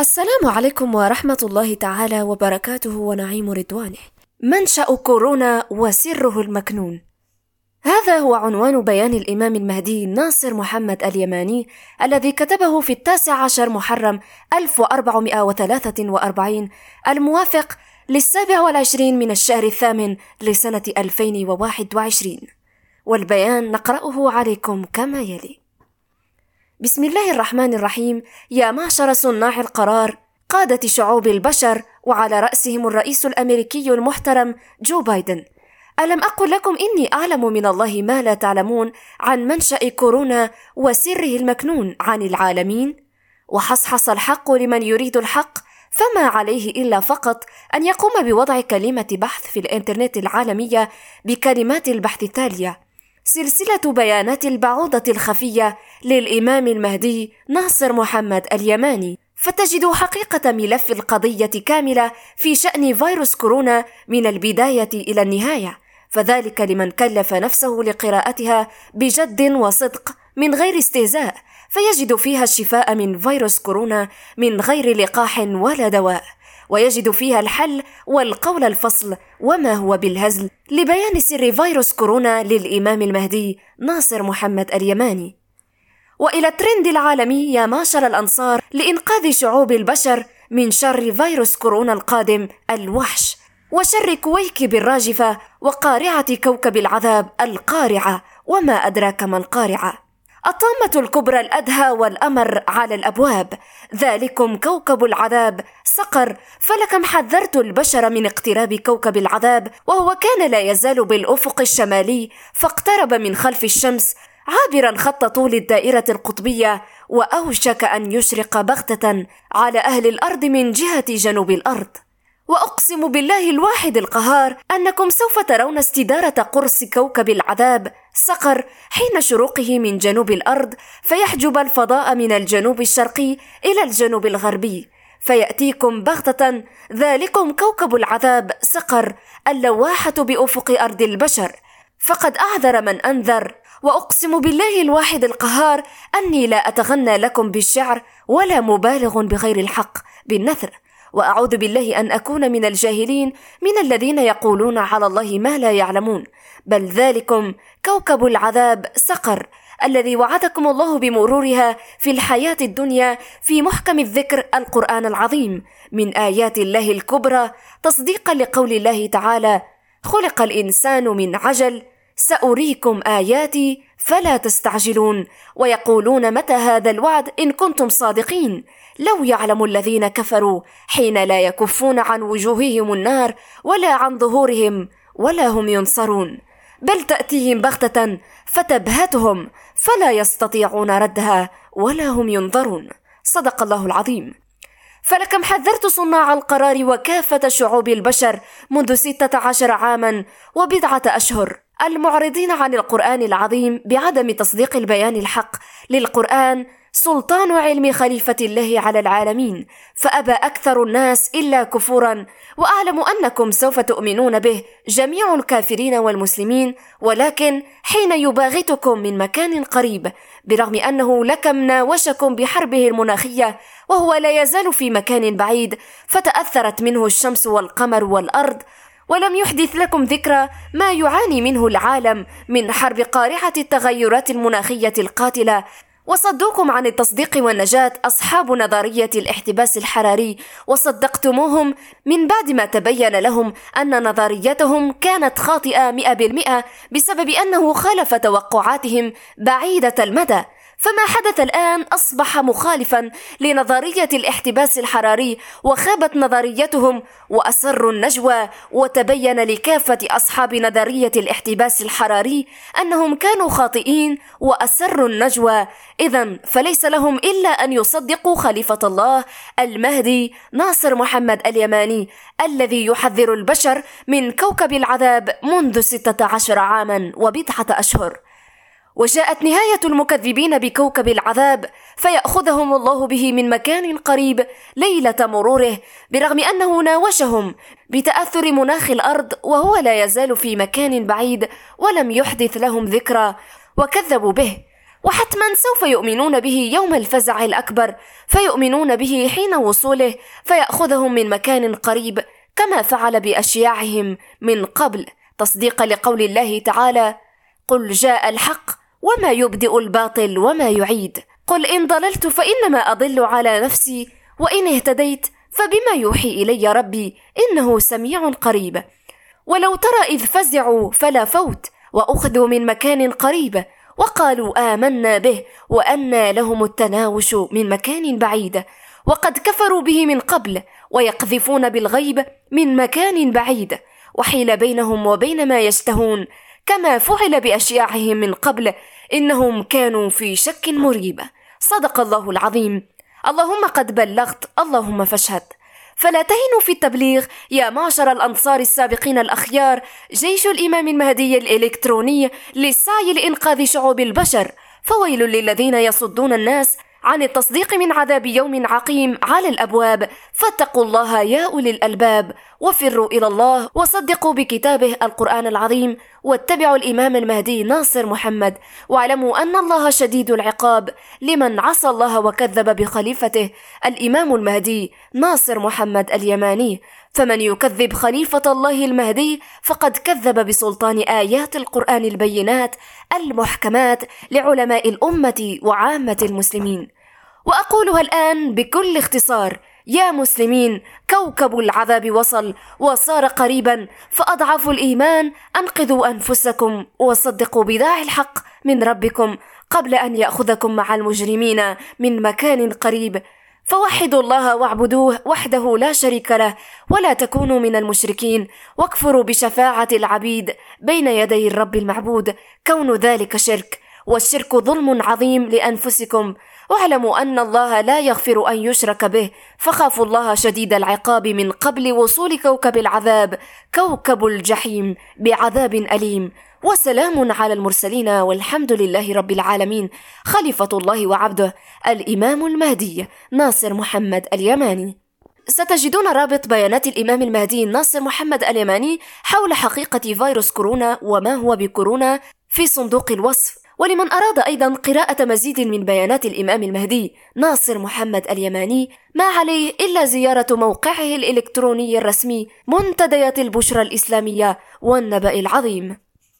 السلام عليكم ورحمة الله تعالى وبركاته ونعيم رضوانه. منشأ كورونا وسره المكنون. هذا هو عنوان بيان الإمام المهدي ناصر محمد اليماني الذي كتبه في التاسع عشر محرم 1443 الموافق للسابع والعشرين من الشهر الثامن لسنة 2021 والبيان نقرأه عليكم كما يلي بسم الله الرحمن الرحيم. يا معشر صناع القرار قادة شعوب البشر وعلى رأسهم الرئيس الأمريكي المحترم جو بايدن. ألم أقل لكم إني أعلم من الله ما لا تعلمون عن منشأ كورونا وسره المكنون عن العالمين؟ وحصحص الحق لمن يريد الحق فما عليه إلا فقط أن يقوم بوضع كلمة بحث في الإنترنت العالمية بكلمات البحث التالية. سلسلة بيانات البعوضة الخفية للإمام المهدي ناصر محمد اليماني. فتجد حقيقة ملف القضية كاملة في شأن فيروس كورونا من البداية إلى النهاية. فذلك لمن كلف نفسه لقراءتها بجد وصدق من غير استهزاء فيجد فيها الشفاء من فيروس كورونا من غير لقاح ولا دواء. ويجد فيها الحل والقول الفصل وما هو بالهزل لبيان سر فيروس كورونا للإمام المهدي ناصر محمد اليماني. وإلى الترند العالمي يا معشر الأنصار لإنقاذ شعوب البشر من شر فيروس كورونا القادم الوحش وشر كويكب الراجفه وقارعة كوكب العذاب القارعة وما أدراك ما القارعة. الطامة الكبرى الأدهى والأمر على الأبواب. ذلكم كوكب العذاب. سقر فلكم حذرت البشر من اقتراب كوكب العذاب وهو كان لا يزال بالأفق الشمالي فاقترب من خلف الشمس. عابرا خط طول الدائرة القطبية وأوشك أن يشرق بغتة على أهل الأرض من جهة جنوب الأرض. وأقسم بالله الواحد القهار أنكم سوف ترون استدارة قرص كوكب العذاب صقر حين شروقه من جنوب الأرض فيحجب الفضاء من الجنوب الشرقي إلى الجنوب الغربي. فيأتيكم بغتة ذلكم كوكب العذاب صقر اللواحة بأفق أرض البشر. فقد أعذر من أنذر. وأقسم بالله الواحد القهار أني لا أتغنى لكم بالشعر ولا مبالغ بغير الحق بالنثر. وأعوذ بالله أن أكون من الجاهلين من الذين يقولون على الله ما لا يعلمون. بل ذلكم كوكب العذاب سقر الذي وعدكم الله بمرورها في الحياة الدنيا في محكم الذكر القرآن العظيم. من آيات الله الكبرى تصديقا لقول الله تعالى خلق الإنسان من عجل سأريكم آياتي فلا تستعجلون. ويقولون متى هذا الوعد إن كنتم صادقين؟ لو يعلم الذين كفروا حين لا يكفون عن وجوههم النار ولا عن ظهورهم ولا هم ينصرون. بل تأتيهم بغتة فتبهتهم فلا يستطيعون ردها ولا هم ينظرون. صدق الله العظيم. فلكم حذرت صناع القرار وكافة شعوب البشر منذ ستة عشر عاما وبضعة أشهر. المعرضين عن القرآن العظيم بعدم تصديق البيان الحق للقرآن سلطان علم خليفة الله على العالمين فأبى أكثر الناس إلا كفورا وأعلم أنكم سوف تؤمنون به جميع الكافرين والمسلمين ولكن حين يباغتكم من مكان قريب برغم أنه لكم ناوشكم بحربه المناخية وهو لا يزال في مكان بعيد فتأثرت منه الشمس والقمر والأرض ولم يحدث لكم ذكرى ما يعاني منه العالم من حرب قارحة التغيرات المناخية القاتلة. وصدوكم عن التصديق والنجاة أصحاب نظرية الاحتباس الحراري. وصدقتموهم من بعد ما تبين لهم أن نظريتهم كانت خاطئة مئة بالمئة بسبب أنه خالف توقعاتهم بعيدة المدى. فما حدث الآن أصبح مخالفا لنظرية الاحتباس الحراري وخابت نظريتهم وأسروا النجوى وتبين لكافة أصحاب نظرية الاحتباس الحراري أنهم كانوا خاطئين وأسروا النجوى. إذا فليس لهم إلا أن يصدقوا خليفة الله المهدي ناصر محمد اليماني الذي يحذر البشر من كوكب العذاب منذ ستة عشر عاما وبضعة أشهر. وجاءت نهاية المكذبين بكوكب العذاب فيأخذهم الله به من مكان قريب ليلة مروره برغم أنه ناوشهم بتأثر مناخ الأرض وهو لا يزال في مكان بعيد ولم يحدث لهم ذكرى وكذبوا به. وحتما سوف يؤمنون به يوم الفزع الأكبر فيؤمنون به حين وصوله فيأخذهم من مكان قريب كما فعل بأشياعهم من قبل. تصديقا لقول الله تعالى قل جاء الحق وما يبدئ الباطل وما يعيد. قل إن ضللت فإنما أضل على نفسي وإن اهتديت فبما يوحي إلي ربي إنه سميع قريب. ولو ترى إذ فزعوا فلا فوت وأخذوا من مكان قريب وقالوا آمنا به وأنى لهم التناوش من مكان بعيد. وقد كفروا به من قبل ويقذفون بالغيب من مكان بعيد. وحيل بينهم وبين ما يشتهون كما فعل بأشياعهم من قبل إنهم كانوا في شك مريب. صدق الله العظيم. اللهم قد بلغت اللهم فاشهد. فلا تهنوا في التبليغ يا معشر الأنصار السابقين الأخيار جيش الإمام المهدي الإلكتروني للسعي لإنقاذ شعوب البشر. فويل للذين يصدون الناس عن التصديق من عذاب يوم عقيم على الأبواب. فاتقوا الله يا أولي الألباب وفروا إلى الله وصدقوا بكتابه القرآن العظيم. واتبعوا الإمام المهدي ناصر محمد. واعلموا أن الله شديد العقاب لمن عصى الله وكذب بخليفته الإمام المهدي ناصر محمد اليماني. فمن يكذب خليفة الله المهدي فقد كذب بسلطان آيات القرآن البينات المحكمات لعلماء الأمة وعامة المسلمين. وأقولها الآن بكل اختصار يا مسلمين كوكب العذاب وصل وصار قريبا فأضعفوا الإيمان أنقذوا أنفسكم وصدقوا بداعي الحق من ربكم قبل أن يأخذكم مع المجرمين من مكان قريب. فوحدوا الله واعبدوه وحده لا شريك له ولا تكونوا من المشركين. واكفروا بشفاعة العبيد بين يدي الرب المعبود كون ذلك شرك. والشرك ظلم عظيم لأنفسكم. واعلموا أن الله لا يغفر أن يشرك به. فخافوا الله شديد العقاب من قبل وصول كوكب العذاب كوكب الجحيم بعذاب أليم. وسلام على المرسلين والحمد لله رب العالمين. خليفة الله وعبده الإمام المهدي ناصر محمد اليماني. ستجدون رابط بيانات الإمام المهدي ناصر محمد اليماني حول حقيقة فيروس كورونا وما هو بكورونا في صندوق الوصف. ولمن أراد أيضا قراءة مزيد من بيانات الإمام المهدي ناصر محمد اليماني ما عليه إلا زيارة موقعه الإلكتروني الرسمي منتديات البشرى الإسلامية والنبأ العظيم.